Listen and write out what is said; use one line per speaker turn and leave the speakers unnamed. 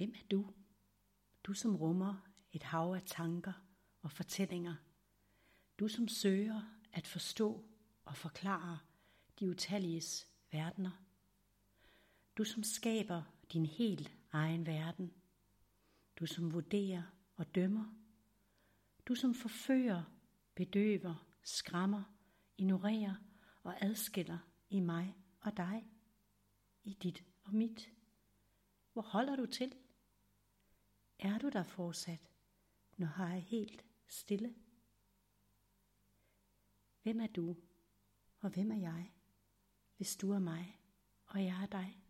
Hvem er du? Du som rummer et hav af tanker og fortællinger. Du som søger at forstå og forklare de utalliges verdener. Du som skaber din helt egen verden. Du som vurderer og dømmer. Du som forfører, bedøver, skræmmer, ignorerer og adskiller i mig og dig, i dit og mit. Hvor holder du til? Er du der fortsat, når jeg helt stille? Hvem er du, og hvem er jeg, hvis du er mig, og jeg er dig?